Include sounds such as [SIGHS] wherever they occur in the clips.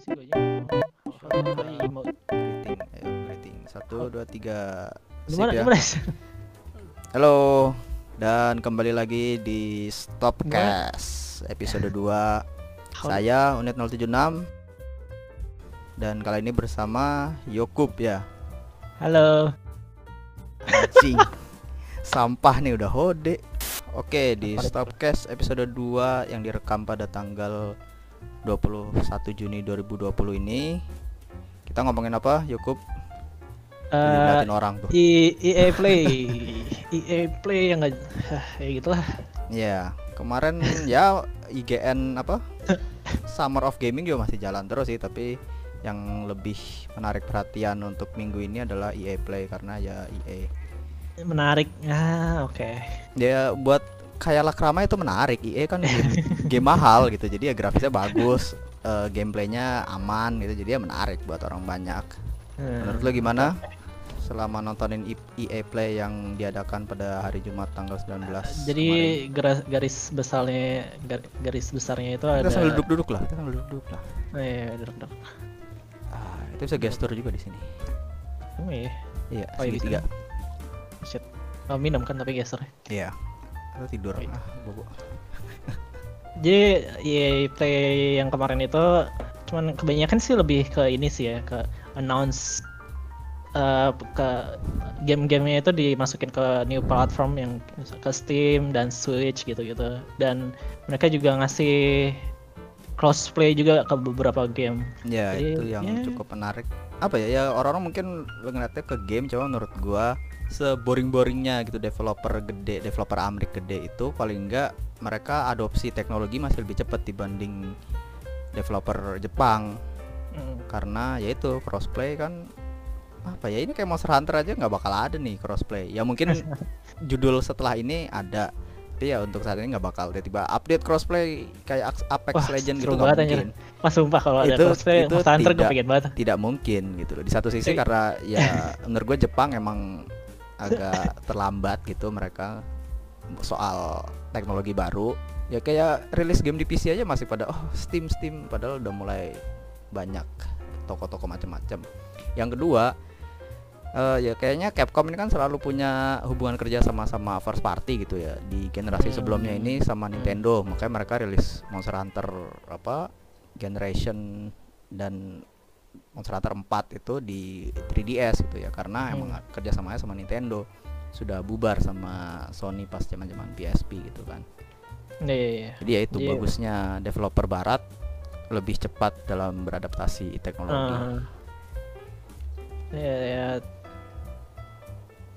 sih gue aja. Hai, mau Greeting, ayo greeting. Satu, dua, tiga. Sip ya. Halo, dan kembali lagi di Stopcast episode 2 Saya Unit 076 Dan kali ini bersama Yokub ya Halo. Anjing [LAUGHS] Sampah nih udah hode Oke di? Stopcast episode 2 yang direkam pada tanggal 21 Juni 2020 ini Kita ngomongin apa Yokub? Eh, Diliatin orang tuh I- EA Play, [LAUGHS] EA Play yang nggak, [SIGHS] ya gitulah. Ya, kemarin ya IGN apa? [LAUGHS] Summer of Gaming juga masih jalan terus sih, tapi yang lebih menarik perhatian untuk minggu ini adalah EA Play karena ya EA. Menarik. Ah, oke. Dia buat kayak Lakrama itu menarik. EA kan game, game mahal gitu. Jadi ya grafisnya bagus, eh, gameplaynya aman gitu. Jadi ya menarik buat orang banyak. Hmm. Menurut lo gimana? Selama nontonin EA Play yang diadakan pada hari Jumat tanggal 19 Jadi kemarin. garis, garis besarnya gar- garis besarnya itu ada. kita sambil duduk-duduk lah, kita sambil duduk lah. Oh, iya, duduk-duduk. Ah, itu bisa gestur juga di sini. Oh, iya. Iya, Oh, iya. Shit. Oh, minum kan tapi geser. Iya. Kita tidur. Iya. Ah, bobo. [LAUGHS] Jadi EA Play yang kemarin itu cuman kebanyakan sih lebih ke ini sih ya ke announce eh, ke game-gamenya itu dimasukin ke new platform yang ke Steam dan Switch gitu-gitu dan mereka juga ngasih crossplay juga ke beberapa game. Ya, Jadi, itu yang ya. cukup menarik. Apa ya? Ya orang-orang mungkin ngeliatnya ke game, cuma menurut gua seboring-boringnya gitu developer gede, developer Amrik gede itu paling enggak mereka adopsi teknologi masih lebih cepat dibanding developer Jepang. Mm. karena yaitu crossplay kan apa ya ini kayak Monster Hunter aja nggak bakal ada nih crossplay. Ya mungkin [LAUGHS] judul setelah ini ada tapi ya untuk saat ini nggak bakal tiba-tiba update crossplay kayak Apex Wah, Legend gitu nggak mungkin. Wah sumpah kalau ada Itu- crossplay itu Monster Hunter gue tidak- pengen banget. tidak mungkin gitu loh. Di satu sisi karena ya [LAUGHS] menurut gue Jepang emang agak terlambat gitu mereka soal teknologi baru. Ya kayak rilis game di PC aja masih pada oh Steam Steam padahal udah mulai banyak toko-toko macam-macam. Yang kedua eh, ya kayaknya Capcom ini kan selalu punya hubungan kerja sama sama first party gitu ya di generasi Hmm. sebelumnya ini sama Nintendo. Makanya mereka rilis Monster Hunter apa generation dan Monster Hunter 4 itu di 3DS gitu ya karena Hmm. emang kerjasamanya sama Nintendo sudah bubar sama Sony pas zaman-zaman PSP gitu kan Iya, iya, iya. jadi ya itu Iya. bagusnya developer barat lebih cepat dalam beradaptasi teknologi Ah. ya, ya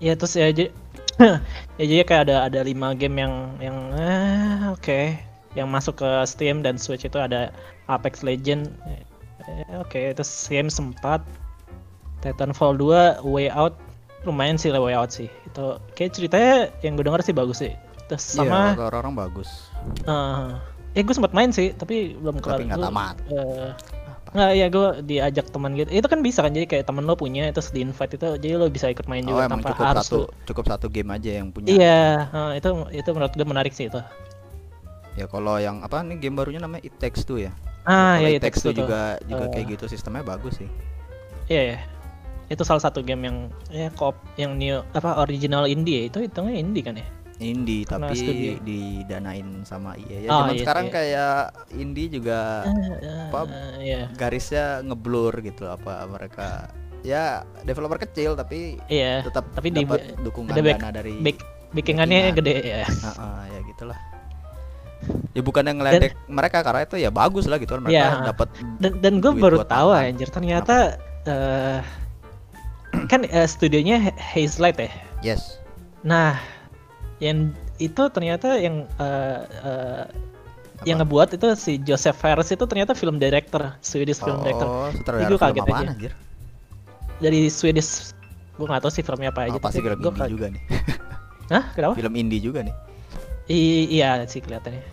ya terus ya jadi [CLEARS THROAT] ya jadi kayak ada ada lima game yang yang eh, oke yang masuk ke Steam dan Switch itu ada Apex Legend eh, oke terus Sims 4 Titanfall 2 Way Out. Lumayan sih Way Out sih. Itu kayak ceritanya yang gue denger sih bagus sih. Terus Iya, sama kata orang-orang bagus. Eh eh gue sempat main sih tapi belum kelar. tapi nggak tamat. Apa? Nggak, ya gue diajak teman gitu. Itu kan bisa kan jadi kayak temen lo punya terus di invite itu jadi lo bisa ikut main oh juga tanpa cukup harus satu lo- cukup satu game aja yang punya. Iya, eh, itu itu menurut gue menarik sih itu. ya kalau yang apa nih game barunya namanya It Takes Two ya Ah, Kalau ya It itu Takes Two juga juga Eh. kayak gitu sistemnya bagus sih Iya, ya. Itu salah satu game yang ya koop yang new apa original indie ya. Itu hitungnya indie kan ya? indie Karena tapi studio. didanain sama EA ya Oh, zaman iya, sekarang iya. kayak indie juga apa, Eh, Iya. garisnya ngeblur gitu apa mereka ya developer kecil tapi Iya. tetap Tapi di- dapat dukungan ada back- dana dari Back backingannya Backingan. gede ya. Ah, ah, ya gitulah ya bukan yang ngeledek mereka karena itu ya bagus lah gitu kan mereka Iya. dapat Dan dan gue baru tahu anjir ternyata eh [CLEARS THROAT] kan eh, studionya Hazelight ya. yes Nah, yang itu ternyata yang eh, eh, yang ngebuat itu si Joseph Fares itu ternyata film director, Swedish film director oh Jadi film kaget apaan aja. anjir dari Swedish. Gue nggak tahu sih filmnya apa aja. oh, pasti film gua indie juga nih [LAUGHS] Hah? Kenapa? film indie juga nih I- iya sih kelihatannya.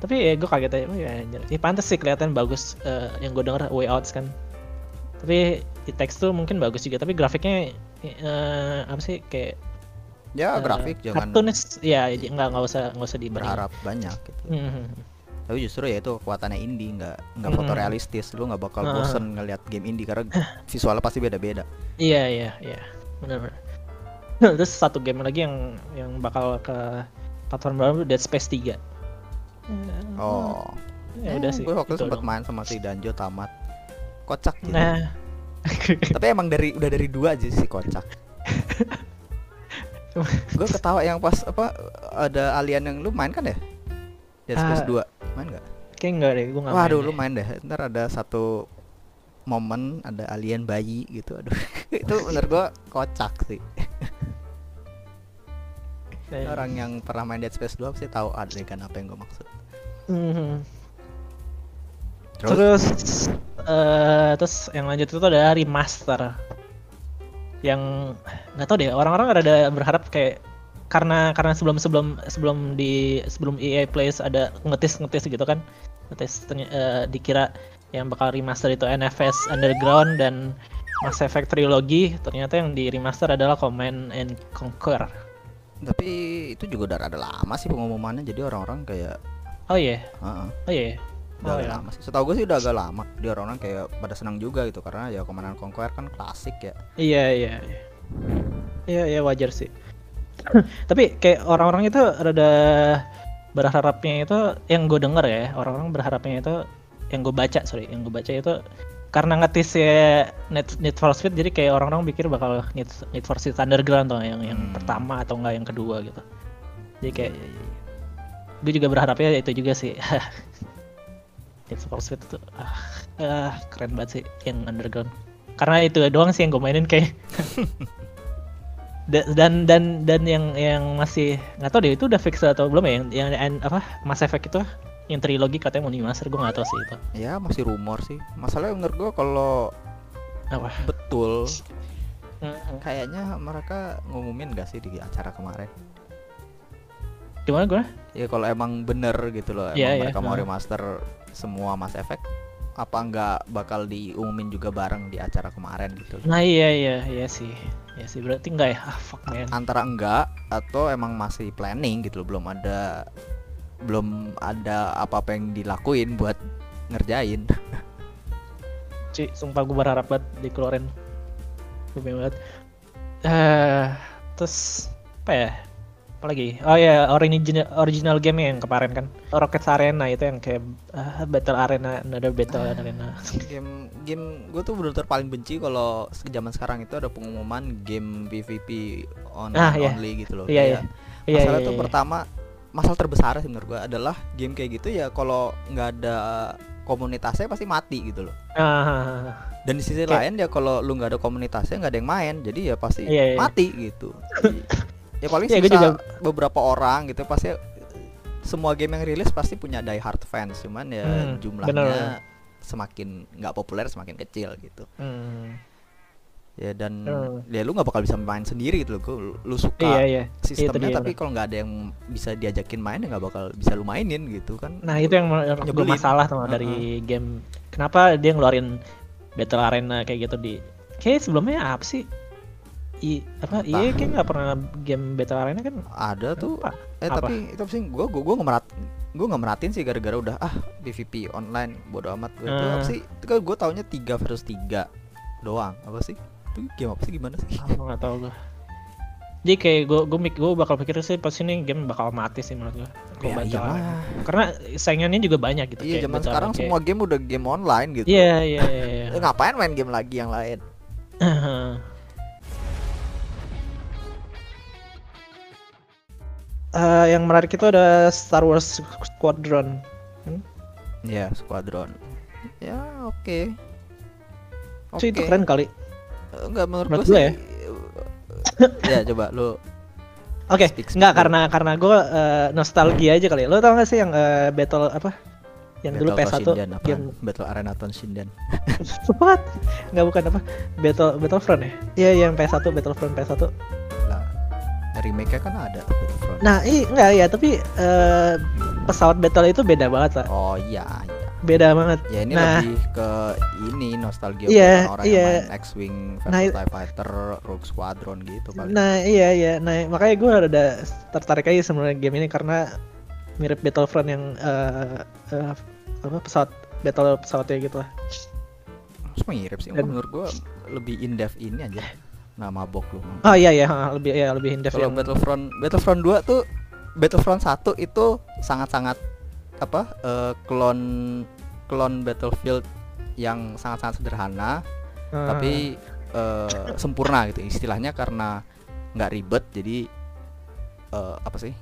Tapi ya gue kaget aja. Oh, ya, anjir. Ya, pantas sih kelihatan bagus. eh, yang gue denger Way Outs kan. Tapi di teks tuh mungkin bagus juga. Tapi grafiknya eh, apa sih kayak ya eh, grafik jangan cartoonish. Ya nggak nggak usah nggak usah dibanding. berharap banyak gitu Hmm. tapi justru ya itu kekuatannya indie nggak nggak Mm-mm. fotorealistis lu nggak bakal Heeh. bosen ngeliat game indie karena [LAUGHS] visualnya pasti beda-beda Iya iya iya benar-benar. [LAUGHS] Terus satu game lagi yang yang bakal ke platform baru Dead Space 3. oh. Ya udah sih. gue waktu itu sempat dong. main sama si Danjo tamat. Kocak gitu. Nah, [LAUGHS] tapi emang dari udah dari dua aja sih kocak. [LAUGHS] Gue ketawa yang pas apa ada alien yang lu main kan ya? Dead Space Ah, 2 main nggak? Kayak enggak deh, gue nggak Waduh main lu main deh. Ntar ada satu momen ada alien bayi gitu. Aduh. [LAUGHS] Itu bener gua kocak sih Orang yang pernah main Dead Space 2 pasti tahu adegan apa yang gue maksud. Mhm. terus, Terus eh terus yang lanjut itu ada remaster. Yang nggak tahu deh, orang-orang ada berharap kayak karena karena sebelum sebelum sebelum di sebelum EA Plays ada ngetis ngetis gitu kan. Ngetis eh, dikira yang bakal remaster itu NFS Underground dan Mass Effect Trilogy. Ternyata yang di remaster adalah Command and Conquer tapi itu juga udah ada lama sih pengumumannya jadi orang-orang kayak oh iya Heeh, oh iya udah Oh, agak iya. lama sih setahu gue sih udah agak lama jadi orang-orang kayak pada senang juga gitu karena ya Command and Conquer kan klasik ya Iya iya iya. Iya iya wajar sih. [LAUGHS] Tapi kayak orang-orang itu rada berharapnya itu yang gue denger ya orang-orang berharapnya itu yang gue baca sorry yang gue baca itu karena ngetis ya Need, Need for Speed jadi kayak orang-orang pikir bakal Need, Need for Speed Underground tuh yang yang Hmm. pertama atau enggak yang kedua gitu. Jadi kayak Iya, iya, iya. gue juga berharapnya itu juga sih. [LAUGHS] Need for Speed itu ah, ah, keren banget sih yang Underground. Karena itu doang sih yang gue mainin kayak [LAUGHS] Da- dan dan dan yang yang masih nggak tahu deh itu udah fix atau belum ya yang yang yang- apa Mass Effect itu yang trilogi katanya mau dimaster gue nggak tahu sih itu ya masih rumor sih. Masalahnya menurut gue kalau apa? betul kayaknya mereka ngumumin gak sih di acara kemarin? Gimana gue Ya kalau emang bener gitu loh, Iya, emang iya, mereka mau heeh. remaster semua Mass Effect, apa nggak bakal diumumin juga bareng di acara kemarin gitu? nah iya iya iya sih. Ya sih berarti enggak ya? Ah fuck man. Antara enggak atau emang masih planning gitu loh, belum ada belum ada apa-apa yang dilakuin buat ngerjain. [LAUGHS] Ci, sumpah gue berharap banget dikeluarin gue pengen banget eh terus apa ya apa lagi oh ya original original game yang kemarin kan Rocket Arena itu yang kayak ah, battle arena another battle Ah. arena [LAUGHS] game game gue tuh bener-bener paling benci kalau zaman sekarang itu ada pengumuman game PvP online Ah, iya. only gitu loh. Iya, Kayak iya masalah iya, tuh iya. pertama masalah terbesar sih menurut gua adalah game kayak gitu ya kalau nggak ada komunitasnya pasti mati gitu loh Ah, dan di sisi Kayak- lain ya kalau lu nggak ada komunitasnya nggak ada yang main jadi ya pasti Iya, iya. mati gitu Jadi, ya paling Iya, gua sisa juga- beberapa orang gitu pasti semua game yang rilis pasti punya die hard fans cuman ya Hmm, jumlahnya bener. semakin nggak populer semakin kecil gitu hmm. Ya dan Hmm. ya lu nggak bakal bisa main sendiri gitu loh lu suka iya iya sistemnya dia, tapi kalau nggak ada yang bisa diajakin main ya nggak bakal bisa lu mainin gitu kan Nah itu yang menurut gue Nyebelin. masalah tuh dari game. Kenapa dia ngeluarin battle arena kayak gitu di? Kayak sebelumnya apa sih? I apa? Iya kayak nggak pernah game battle arena kan? ada tuh Apa? eh Apa? tapi itu sih gua gua gua nggak merat gua nggak meratin sih gara-gara udah ah PVP online bodo amat gua itu Hmm. apa sih itu kan gua taunya 3 versus 3 doang apa sih itu game apa sih gimana sih Ah, gua nggak tahu gue. Jadi kayak gue gue gue bakal pikir sih pas ini game bakal mati sih menurut gue. ya iyalah Karena saingannya juga banyak gitu. iya kayak zaman sekarang arena semua game udah game online gitu kayak- Iya iya iya. iya. [LAUGHS] Eh, ngapain main game lagi yang lain [LAUGHS] Eh, yang menarik itu ada Star Wars Squadron. ya squadron ya oke Cuy, itu keren kali. Enggak menurut, Menurut gua gua sih ya coba lu Oke, Speak, speak nggak dulu. karena karena gue nostalgia aja kali. ya. Lo tau gak sih yang eh, battle apa? Yang dulu Battle PS1 Toshinden apaan? game Battle Arena Toshinden [LAUGHS] What? Nggak bukan apa? Battle Battlefront ya? Iya, yang PS1 Battlefront PS1. lah remake-nya kan ada Battlefront Nah, iya enggak ya, tapi eh, pesawat battle itu beda banget, Pak. oh iya iya Beda banget. Ya ini Nah. lebih ke ini nostalgia Iya, buat orang iya. yang main X-Wing Nah, TIE Fighter, Rogue Squadron gitu kali. Nah, iya iya. Nah, makanya gue ada tertarik aja sebenarnya game ini karena mirip Battlefront yang eh, eh, apa pesawat battle pesawatnya gitu lah. Mirip sih. Dan- Menurut gua lebih in depth ini aja. Nama bok lu. Oh iya iya lebih ya lebih in depth Kalau yang Battlefront Battlefront 2 tuh Battlefront 1 itu sangat-sangat apa? eh, klon klon Battlefield yang sangat-sangat sederhana eh, tapi eh, sempurna gitu istilahnya karena nggak ribet jadi eh, apa sih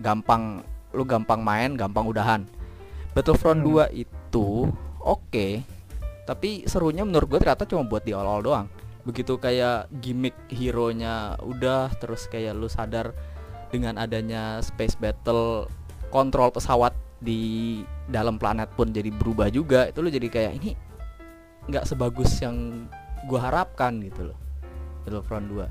gampang lu gampang main gampang udahan Battlefront Hmm. 2 itu oke tapi serunya menurut gue ternyata cuma buat di awal-awal doang begitu kayak gimmick hero nya udah terus kayak lu sadar dengan adanya space battle kontrol pesawat di dalam planet pun jadi berubah juga. Itu lu jadi kayak ini nggak sebagus yang gua harapkan gitu loh. Battlefront 2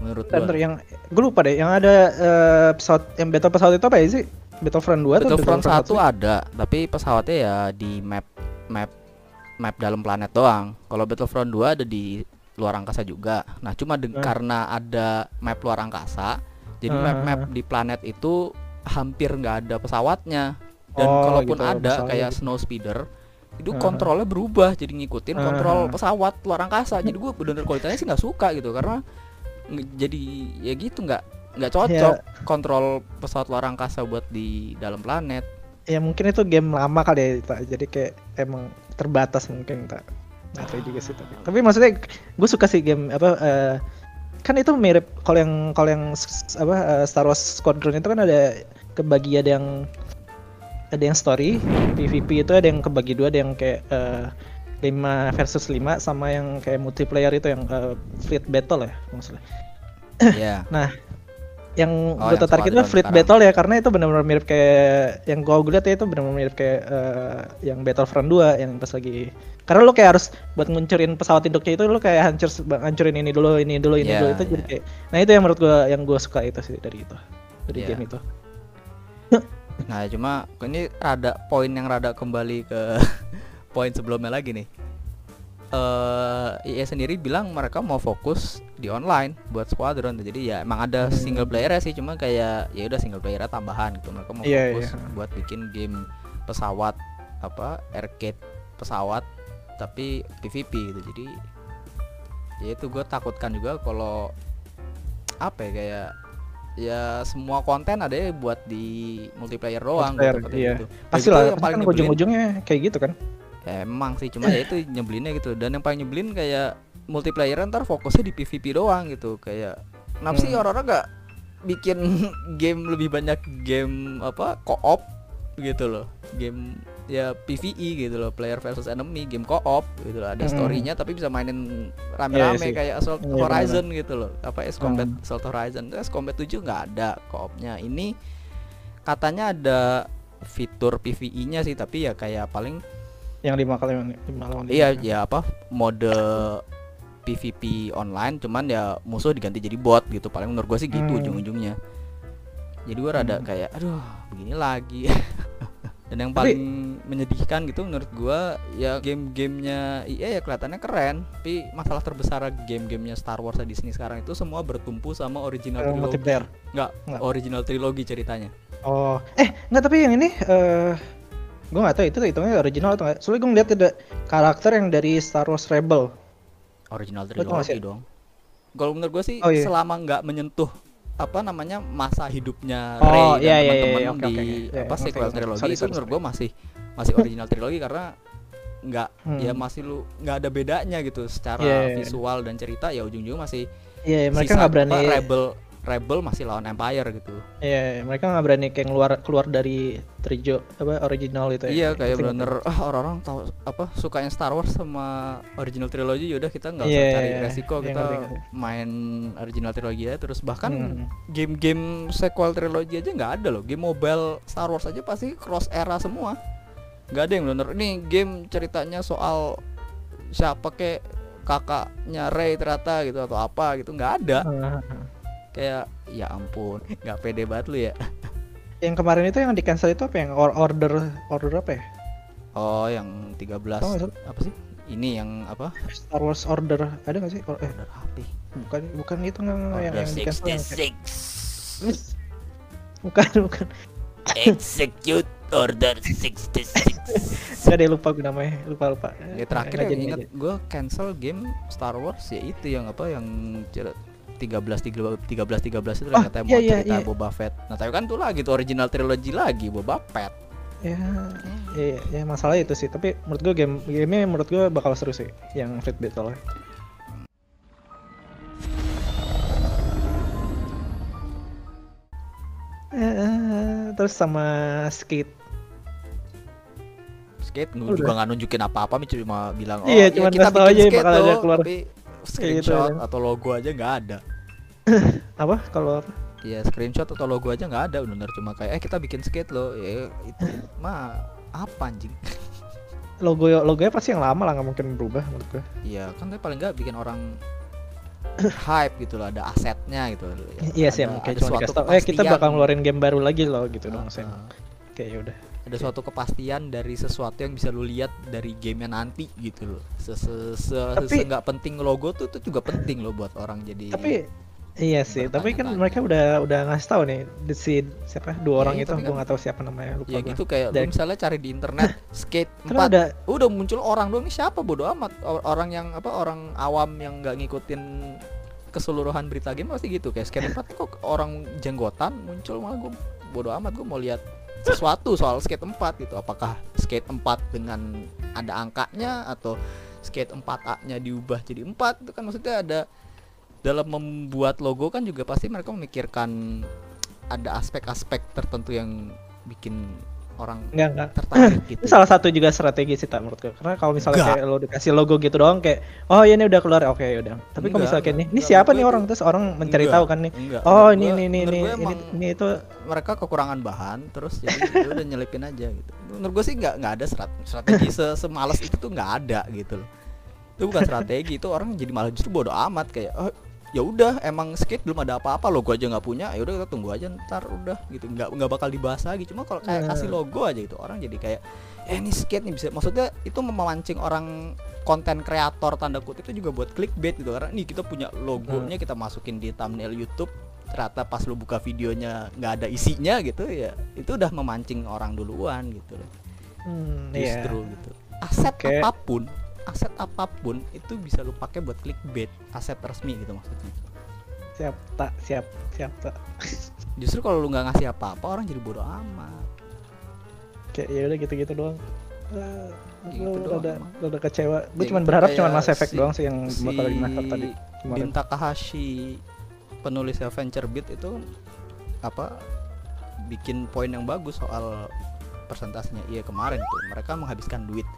menurut Bentar, gua. yang gue lupa deh yang ada eh, pesawat yang battle pesawat itu apa ya sih? Battlefront 2 atau Battlefront 1 satu? ada tapi pesawatnya ya di map map map dalam planet doang. Kalau Battlefront 2 ada di luar angkasa juga. Nah cuma de- Eh. karena ada map luar angkasa jadi map-map di planet itu hampir nggak ada pesawatnya dan Oh, kalaupun gitu, ada kayak gitu. snow speeder itu kontrolnya berubah jadi ngikutin kontrol pesawat luar angkasa jadi gue bener-bener kualitasnya sih nggak suka gitu karena jadi ya gitu nggak nggak cocok Ya. kontrol pesawat luar angkasa buat di dalam planet Ya mungkin itu game lama kali ya, Tak. jadi kayak emang terbatas mungkin tak. Nggak tahu juga sih tapi. Tapi maksudnya gue suka sih game apa eh, kan itu mirip kalau yang kalau yang apa eh, Star Wars Squadron itu kan ada kebagi ada yang ada yang story PvP itu ada yang kebagi dua ada yang kayak eh, 5 versus 5 sama yang kayak multiplayer itu yang eh, fleet battle ya maksudnya. [LAUGHS] ya yang Oh, gue tertarik itu Fleet sekarang. Battle ya karena itu benar-benar mirip kayak yang gue lihat ya itu benar-benar mirip kayak eh, yang Battlefront 2 yang pas lagi karena lo kayak harus buat nguncurin pesawat induknya itu lo kayak hancur hancurin ini dulu ini dulu ini Iya, dulu itu jadi iya. kayak nah itu yang menurut gue yang gue suka itu sih dari itu dari Iya. game itu [LAUGHS] Nah, cuma ini rada poin yang rada kembali ke [LAUGHS] poin sebelumnya lagi nih. Eh EA sendiri bilang mereka mau fokus di online buat Squadron. Jadi ya emang ada Hmm. single player sih, cuma kayak ya udah single player tambahan gitu. Mereka mau Iya, fokus iya. buat bikin game pesawat apa arcade pesawat tapi PVP gitu. Jadi ya itu gue takutkan juga kalau apa ya kayak ya semua konten ada ya buat di multiplayer doang Multiplayer, gitu, iya. gitu. Pasti lah paling kan nyebelin ujung-ujungnya kayak gitu kan ya, emang sih cuma ya itu nyebelinnya gitu dan yang paling nyebelin kayak multiplayer ntar fokusnya di PvP doang gitu kayak kenapa sih Hmm. orang-orang gak bikin [LAUGHS] game lebih banyak game apa co-op gitu loh game ya PvE gitu loh player versus enemy game co-op gitu loh ada Hmm. storynya tapi bisa mainin rame-rame sih. kayak Assault Iya, Horizon gitu loh apa S Combat Hmm. Assault Horizon S Combat 7 nggak ada co-opnya ini katanya ada fitur PvE-nya sih tapi ya kayak paling yang lima kali lima lawan. Iya, ya apa mode PVP online, cuman ya musuh diganti jadi bot gitu. Paling menurut gua sih gitu Hmm. ujung-ujungnya. Jadi gua rada Hmm. kayak, aduh, begini lagi. [LAUGHS] Dan yang Tapi- paling menyedihkan gitu menurut gua ya game-gamenya EA ya kelihatannya keren, tapi masalah terbesar game-gamenya Star Wars di sini sekarang itu semua bertumpu sama original trilogy. multiplayer Enggak, Nggak. original trilogi ceritanya. Oh, eh nggak tapi yang ini eh gue nggak tahu itu hitungnya original atau nggak. Soalnya gue ngeliat ada karakter yang dari Star Wars Rebel. Original nggak trilogi dong. Kalau menurut gue sih Oh, iya. selama nggak menyentuh apa namanya masa hidupnya Oh, Rey iya, dan iya, teman-teman iya, oke, di oke, oke. Iya, apa ngerti, sequel ngerti. trilogi Sorry, itu sorry, menurut gue masih masih original trilogi karena nggak Hmm. ya masih lu nggak ada bedanya gitu secara Iya, iya, iya. visual dan cerita ya ujung-ujung masih Iya, mereka nggak berani. apa, rebel rebel masih lawan empire gitu. Iya, mereka nggak berani kayak keluar keluar dari trijo apa original itu ya. Iya kayak Ngerti, bener ah, orang-orang tahu apa sukanya Star Wars sama original trilogi yaudah kita nggak usah Iya, cari iya, resiko iya, kita ngerti. main original trilogi aja terus bahkan Hmm. game-game sequel trilogi aja nggak ada loh game mobile Star Wars aja pasti cross era semua nggak ada yang bener ini game ceritanya soal siapa kek kakaknya Rey ternyata gitu atau apa gitu nggak ada Ah. Kayak ya ampun [LAUGHS] nggak pede banget lu ya. Yang kemarin itu yang di cancel itu apa yang Or- order order apa ya? oh yang 13 Tau nggak, Sob? apa sih? Ini yang apa? Star Wars Order. Ada nggak sih? Or- eh, order HP bukan bukan itu nggak yang, yang di cancel yang kayak- 66 [LAUGHS] bukan bukan. Execute order 66 [LAUGHS] Gak deh lupa gue namanya, lupa lupa. ya terakhir yang inget gue cancel game Star Wars ya itu yang apa yang 13 13 13 13 itu Oh, yang katanya iya, mau iya, cerita iya. Boba Fett. Nah, tapi kan tuh lagi tuh original trilogy lagi Boba Fett. Ya, ya, ya, ya, masalah itu sih. Tapi menurut gue game gamenya menurut gue bakal seru sih, yang Fate Battle. Eh, terus sama skate Skate Udah. juga nggak nunjukin apa-apa, cuma bilang oh Iya, ya cuman kita bikin aja skate bakal ada loh, keluar. tapi screenshot atau logo aja nggak ada. [LAUGHS] apa kalau apa? Iya screenshot atau logo aja nggak ada bener cuma kayak eh kita bikin skate loh ya itu [LAUGHS] mah apa anjing [LAUGHS] logo logonya pasti yang lama lah nggak mungkin berubah menurut gue. Iya kan tapi paling nggak bikin orang [COUGHS] hype gitu loh ada asetnya gitu Ya, Iya sih, ada cuma suatu dikasih tau, eh kita bakal ngeluarin game baru lagi loh gitu dong ah. Kayak yaudah. Ada suatu kepastian dari sesuatu yang bisa lu lihat dari gamenya nanti gitu loh. Se se se, Tapi- se- nggak penting logo tuh tuh juga penting loh buat orang jadi Tapi iya sih, tapi kan mereka udah udah ngasih tahu nih the si siapa? Dua Ya, orang itu gue kan- nggak tahu siapa namanya lupa ya gua. gitu kayak Dan- misalnya cari di internet [LAUGHS] skate Kan 4 ada. udah muncul orang doang ini siapa? Bodo amat. Or- orang yang apa orang awam yang nggak ngikutin keseluruhan berita game pasti gitu. Kayak skate 4 kok orang jenggotan muncul malah gue bodo amat gue mau lihat sesuatu soal skate 4 gitu. Apakah skate 4 dengan ada angkanya atau skate 4A nya diubah jadi 4 itu kan? Maksudnya ada dalam membuat logo kan juga pasti mereka memikirkan ada aspek-aspek tertentu yang bikin orang enggak enggak. tertarik [CLEARS THROAT] gitu Itu salah satu juga strategi sih tak menurut gue. Karena kalau misalnya Enggak. kayak lo dikasih logo gitu doang kayak oh ya ini udah keluar oke udah. Tapi kalau Enggak, misalnya kayak ini, enggak. ini Enggak, siapa nih orang terus orang mencari Enggak, tahu kan nih. enggak. Oh ini ini ini ini ini, itu mereka kekurangan bahan terus jadi ya udah nyelipin aja gitu menurut gue sih nggak nggak ada strat- strategi se semalas itu tuh nggak ada gitu loh itu bukan strategi itu orang jadi malah justru bodoh amat kayak oh, ya udah emang skate belum ada apa-apa logo aja nggak punya ya udah kita tunggu aja ntar udah gitu. Nggak nggak bakal dibahas lagi cuma kalau kayak Hmm. kasih logo aja gitu orang jadi kayak eh ini skate nih bisa. Maksudnya itu memancing orang konten kreator tanda kutip itu juga buat clickbait gitu. Karena nih kita punya logonya kita masukin di thumbnail YouTube ternyata pas lu buka videonya nggak ada isinya gitu ya itu udah memancing orang duluan gitu loh. Hmm, justru gitu. Aset Oke. apa pun aset apa pun itu bisa lu pakai buat clickbait aset resmi gitu maksudnya Siap tak siap siap tak. justru kalau lu nggak ngasih apa-apa orang jadi bodoh amat Kayak ya udah gitu-gitu doang. Eh, Gitu lo doang udah lo kecewa. Gue cuma berharap cuma Mass Effect si- doang sih yang si bakal tadi. Kemarin. Bin Takahashi penulis Adventure Beat itu apa bikin poin yang bagus soal persentasenya iya kemarin tuh mereka menghabiskan duit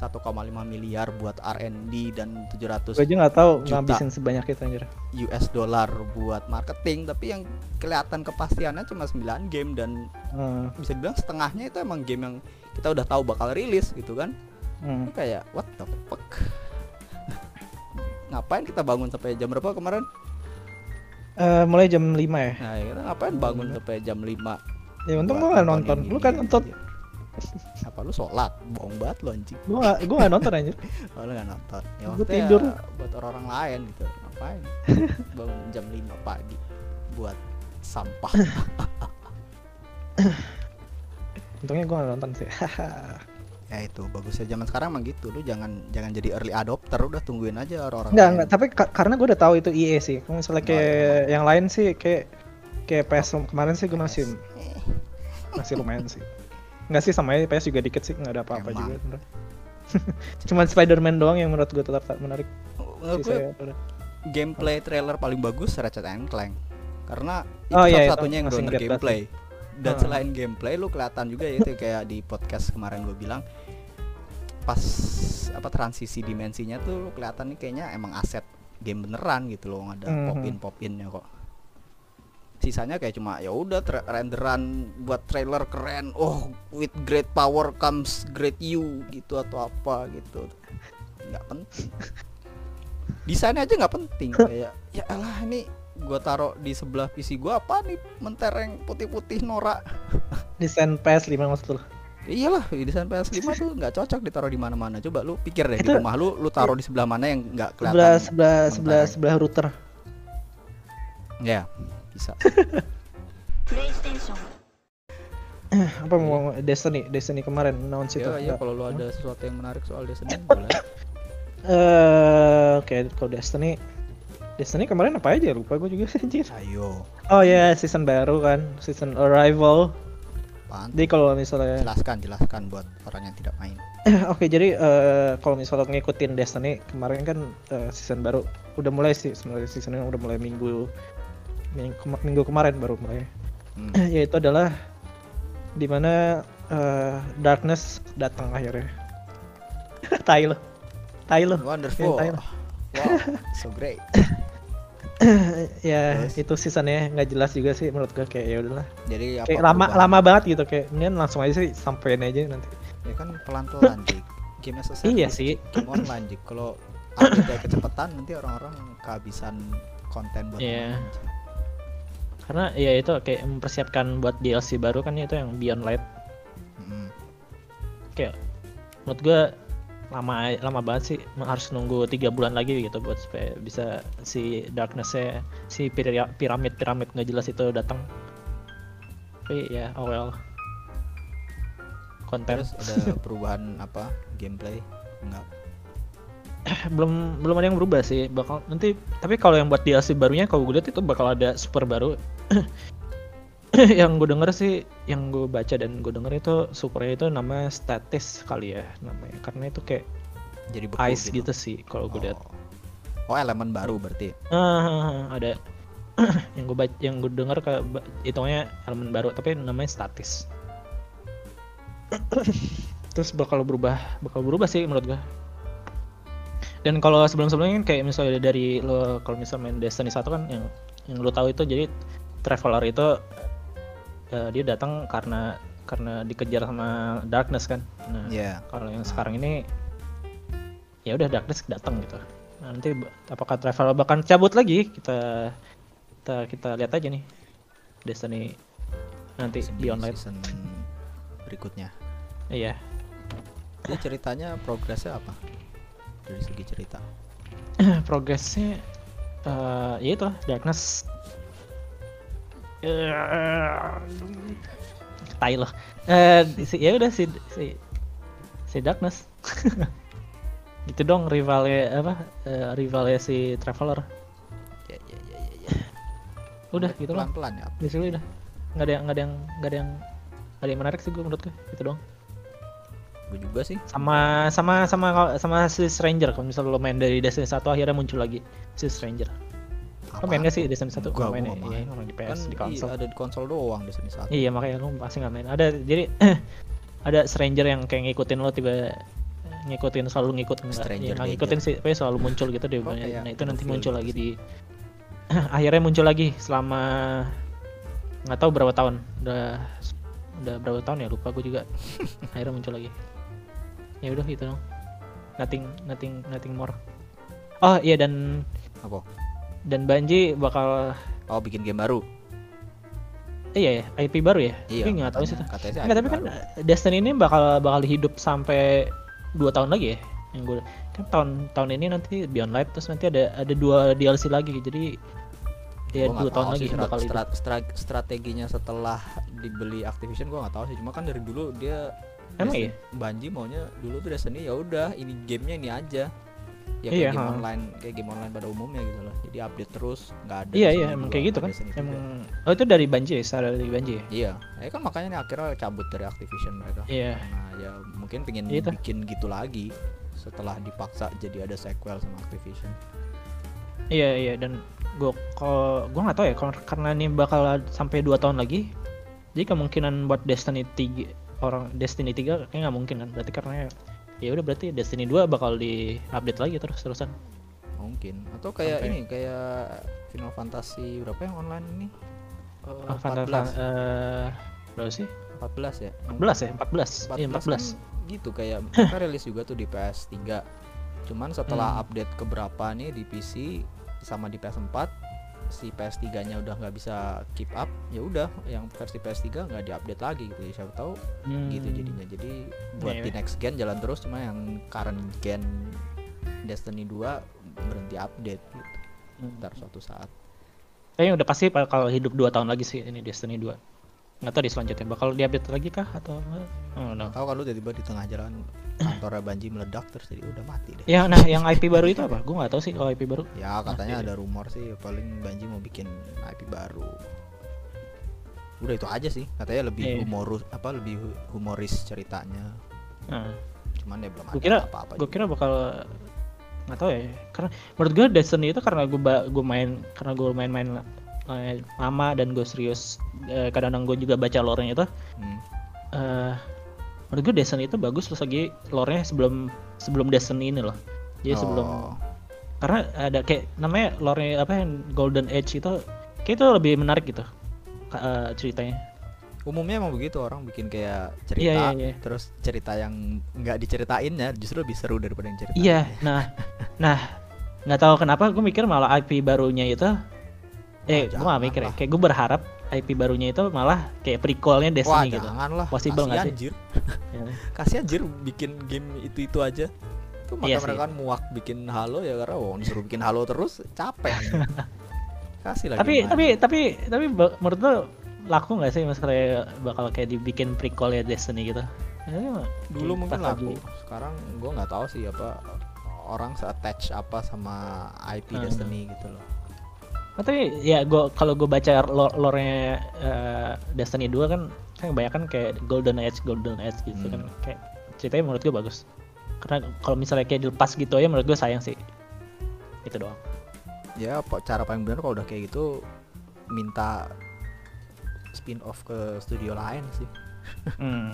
1,5 miliar buat R&D dan 700 Gue aja nggak tahu ngabisin sebanyak itu anjir. US dollar buat marketing tapi yang kelihatan kepastiannya cuma 9 game dan Hmm, bisa dibilang setengahnya itu emang game yang kita udah tahu bakal rilis gitu kan hmm. Ini kayak what the fuck [LAUGHS] ngapain kita bangun sampai jam berapa kemarin Eh, mulai jam 5 ya. nah ya kita ngapain bangun Hmm. sampai jam 5 Ya untung gue nggak nonton. ini, Lu kan nonton. ini. Apa lu sholat bohong banget lu anjing Gue nggak gue nggak nonton anjir. [LAUGHS] oh, lu gak nonton ya Gua maksudnya tidur. buat orang-orang lain gitu ngapain [LAUGHS] bangun jam 5 pagi buat sampah [LAUGHS] Untungnya gue nggak nonton sih. ya itu bagusnya zaman sekarang emang gitu lu jangan jangan jadi early adopter udah tungguin aja orang-orang Enggak, lain. enggak, tapi ka- karena gue udah tahu itu EA sih. Kalau misalnya kayak yang lain sih kayak kayak PS kemarin sih gue masih masih lumayan sih. Enggak sih sama aja PS juga dikit sih, nggak ada apa-apa juga. [LAUGHS] Cuman Spider-Man doang yang menurut gue tetap menarik. menurut gue Sisanya udah. gameplay trailer paling bagus Ratchet and Clank karena itu Oh, iya, satu-satunya yang benar ngeliat banget gameplay dan Hmm. selain gameplay lu kelihatan juga ya itu kayak di podcast kemarin gue bilang pas apa transisi dimensinya tuh lu kelihatan nih kayaknya emang aset game beneran gitu loh ada Mhm. popin popinnya kok sisanya kayak cuma ya udah renderan buat trailer keren. Oh with great power comes great you gitu atau apa gitu. Nggak penting. Desainnya aja nggak penting. [LAUGHS] Kayak ya elah ini gua taruh di sebelah PC gua apa nih? Mentereng putih-putih norak. [LAUGHS] Desain PS5 maksud lu. iyalah desain PS5 tuh nggak cocok ditaruh di mana-mana. Coba lu pikir deh di Itu- rumah lu lu taruh di sebelah mana yang nggak Sebelah kelihatan sebelah sebelah mentereng. sebelah router. ya bisa. [LAUGHS] Eh, apa mau Destiny? Destiny kemarin announce itu ya, kalau lu ada sesuatu yang menarik soal Destiny eh, boleh eh uh, oke okay, kalau Destiny. Destiny kemarin apa aja? Lupa gue juga [LAUGHS] anjir. Ayo. Oh ya yeah, season baru kan. Season arrival. Apaan? jadi kalau misalnya jelaskan jelaskan buat orang yang tidak main. Eh, oke okay, jadi uh, kalau misalnya ngikutin Destiny kemarin kan uh, season baru. Udah mulai sih sebenarnya season yang udah mulai minggu minggu, kema- minggu kemarin baru mulai. Hmm. [CLEARS THROAT] Yaitu adalah di mana eh, Darkness datang akhirnya. [LAUGHS] tai lo, tai lo. wonderful tai wow lo. so great [CLEARS THROAT] ya Terus? itu seasonnya nggak jelas juga sih menurut gue kayak ya udahlah. jadi apa Kayak lama perubahan? lama banget gitu kayak mendingan langsung aja sih sampein aja nanti. ya kan pelan pelan Jik game as a Iya sih. Game online kalau update kecepatan nanti orang-orang kehabisan konten buat main, Jik. Karena ya itu kayak mempersiapkan buat DLC baru kan itu yang Beyond Light. Mm-mm. kayak menurut gue lama lama banget sih harus nunggu tiga bulan lagi gitu buat supaya bisa si darknessnya si piramid piramid nggak jelas itu datang. Tapi ya oh well. Konten terus ada [LAUGHS] perubahan apa? Gameplay? Enggak [CLEARS THROAT] belum belum ada yang berubah sih. Bakal nanti tapi kalau yang buat DLC barunya kalau gue lihat itu bakal ada super baru [COUGHS] yang gue denger sih yang gue baca dan gue denger itu supernya itu namanya statis kali ya namanya. Karena itu kayak jadi beku ice gitu, sih kalau gue lihat. Oh. oh elemen baru berarti? Ah, ada. [COUGHS] Yang gue baca yang gue dengar ke hitungnya elemen baru tapi namanya statis. [COUGHS] Terus bakal berubah bakal berubah sih menurut gue dan kalau sebelum-sebelumnya kan kayak misalnya dari lo kalau misalnya main Destiny 1 kan yang yang lo tahu itu jadi traveler itu eh, dia datang karena karena dikejar sama darkness kan. Nah Iya. kalau yang sekarang ini ya udah darkness datang gitu. Nah, nanti apakah travel bahkan cabut lagi? Kita kita kita lihat aja nih Destiny nanti di online. season berikutnya. Iya. Jadi ceritanya progresnya apa? Dari segi cerita. [CLEARS THROAT] Progresnya eh ya itu darkness tai loh. Eh si, ya udah si si si darkness. [LAUGHS] Gitu dong rivalnya apa eh, rivalnya si traveler. Ya ya ya ya, ya. udah gitu pelan lah pelan ya. Basically udah. Nggak ada yang nggak ada yang nggak ada yang nggak ada yang menarik sih gue menurut gue gitu dong. Gue juga sih. Sama sama sama sama si Stranger. Kalau misalnya lo main dari Destiny 1 akhirnya muncul lagi si Stranger lo main gak sih Destiny 1 Enggak, Lo main ya? nggak Iya, main. orang di kan PS di iya, konsol ada di konsol doang di sini satu. Iya makanya lo pasti nggak main. Ada jadi [CLEARS THROAT] ada Stranger yang kayak ngikutin lo tiba ngikutin selalu ngikut enggak Stranger ya, ngikutin sih tapi selalu muncul gitu deh Oh, kayak nah itu nanti muncul lagi di [CLEARS THROAT] akhirnya muncul lagi selama nggak tahu berapa tahun. Udah udah berapa tahun ya lupa gue juga. [LAUGHS] Akhirnya muncul lagi. Ya udah gitu dong. Nothing nothing nothing more. Oh iya dan apa dan Banji bakal oh bikin game baru? Iya ya IP baru ya? Iya tapi nggak tahu sih katanya- tuh Nggak, tapi kan baru. Destiny ini bakal bakal hidup sampai dua tahun lagi ya? Yang gue kan tahun tahun ini nanti Beyond Light terus nanti ada ada dua DLC lagi jadi ya Gua dua tahun tahu lagi sih bakal strat- strat- strateginya setelah dibeli Activision gua nggak tahu sih. Cuma kan dari dulu dia Emang Destiny- iya? Bungie maunya dulu tuh Destiny ya udah ini gamenya ini aja ya kayak Iya, game ha. online kayak game online pada umumnya gitu loh jadi update terus nggak ada Iya iya emang 2, kayak gitu kan. Destiny 3. Emang oh itu dari Bungie ya, secara dari Bungie ya. iya ya kan makanya nih akhirnya cabut dari Activision mereka Iya. nah ya mungkin pengen Iya tuh. bikin gitu lagi setelah dipaksa jadi ada sequel sama Activision Iya iya dan gue kalau gue nggak tahu ya kalau karena ini bakal sampai dua tahun lagi jadi kemungkinan buat Destiny 3 orang Destiny 3 kayaknya nggak mungkin kan berarti karena ya udah berarti Destiny 2 bakal di update lagi terus terusan mungkin. Atau kayak Sampai- ini kayak Final Fantasy berapa yang online ini? Final 14 Fan- eh, berapa sih? 14 ya? 14 ya? 14 iya 14 kan gitu kayak [LAUGHS] mereka rilis juga tuh di PS3 cuman setelah Hmm. update keberapa nih di PC sama di PS4 si PS3 nya udah nggak bisa keep up ya udah yang versi PS3 nggak diupdate lagi gitu ya siapa tahu Hmm. gitu jadinya jadi buat Iya, di iya. next gen jalan terus cuma yang current gen Destiny 2 berhenti update gitu Hmm. ntar suatu saat kayaknya udah pasti bakal hidup dua tahun lagi sih ini Destiny 2 nggak tahu di selanjutnya bakal diupdate lagi kah atau oh, no. Tahu kalau tiba-tiba di tengah jalan kantornya Banji meledak terus jadi udah mati deh. ya nah yang IP baru itu apa gue nggak tahu sih kalau IP baru Ya katanya Mati ada rumor sih paling Banji mau bikin IP baru. Udah itu aja sih. Katanya lebih Iya. humorus apa lebih hu- humoris ceritanya. nah, Cuman ya belum gue ada kira apa-apa. gue kira bakal nggak tahu ya karena menurut gue Destiny itu karena gue gue main karena gue main-main eh, lama dan gue serius eh, kadang-kadang gue juga baca lore-nya itu Hmm. eh menurut gue Destiny itu bagus terus lagi lore-nya sebelum sebelum Destiny ini loh jadi sebelum Oh. karena ada kayak namanya lore apa yang Golden Age itu kayak itu lebih menarik gitu eh, ceritanya Umumnya emang begitu orang bikin kayak cerita, Iya, iya, iya. terus cerita yang nggak diceritainnya justru lebih seru daripada yang cerita. iya nah nah nggak tahu kenapa gue mikir malah IP barunya itu eh gue gak mikir ya lah. kayak gue berharap IP barunya itu malah kayak prequelnya Wah Destiny gitu janganlah. Possible nggak sih? Jir. [LAUGHS] Ya. Kasihan Jir bikin game itu itu aja. Itu maka Iya mereka kan muak bikin Halo ya karena wah disuruh bikin Halo terus capek. [LAUGHS] Kasih lagi. tapi tapi tapi tapi ba- menurut lo laku nggak sih maksudnya bakal kayak dibikin prequelnya Destiny gitu Ya, dulu kayak mungkin laku. lagi- Sekarang gua nggak tahu sih apa orang se-attach apa sama IP Hmm. Destiny gitu loh. Oh, tapi ya gua kalau gue baca lo- lore-nya eh, Destiny 2 kan kan kebanyakan kayak Golden Age Golden Age gitu Hmm. kan kayak ceritanya menurut gue bagus karena kalau misalnya kayak dilepas gitu aja menurut gue sayang sih itu doang Ya apa cara paling benar kalau udah kayak gitu minta spin off ke studio lain sih. hmm.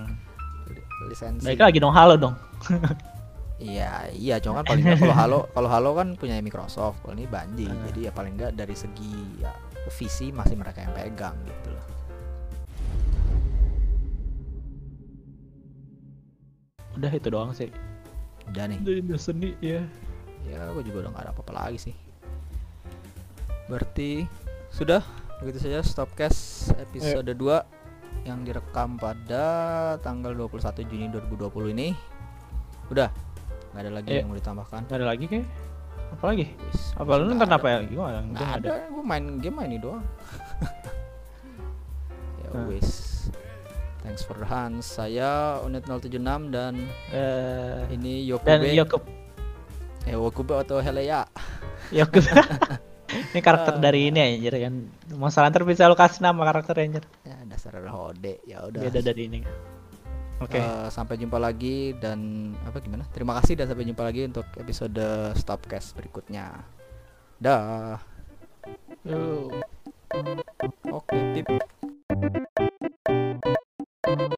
Li- [LAUGHS] Lisensi. Baik lagi dong halo dong [LAUGHS] Iya, iya, cuma kan paling nggak kalau [LAUGHS] Halo, kalau Halo kan punya Microsoft, kalau ini Bungie, Ah. jadi ya paling nggak dari segi ya visi masih mereka yang pegang gitu loh. udah itu doang sih Udah nih, dari Destiny ya ya gue juga udah nggak ada apa-apa lagi sih. Berarti sudah begitu saja Stopcast episode 2 yang direkam pada tanggal 21 Juni 2020 ini. Udah, nggak ada lagi Iya. yang mau ditambahkan. Gak ada lagi kayak apa lagi Wis, apa lu nggak nonton ada. apa ya gue nggak Nggak nggak ada, gue main game ini doang. [LAUGHS] ya Nah. wis. Thanks for the hands. Saya Unit 076 dan Eh, ini dan Yokube. Yokub Eh Wakube atau Heleya. [LAUGHS] Yokub [LAUGHS] ini karakter dari ini anjir kan Monster Hunter bisa kasih nama karakter anjir Ya dasar hode. Ya udah. beda dari ini Oke. Okay. Uh, sampai jumpa lagi dan apa gimana? Terima kasih dan sampai jumpa lagi untuk episode Stopcast berikutnya. Dah. Oke, okay, tip.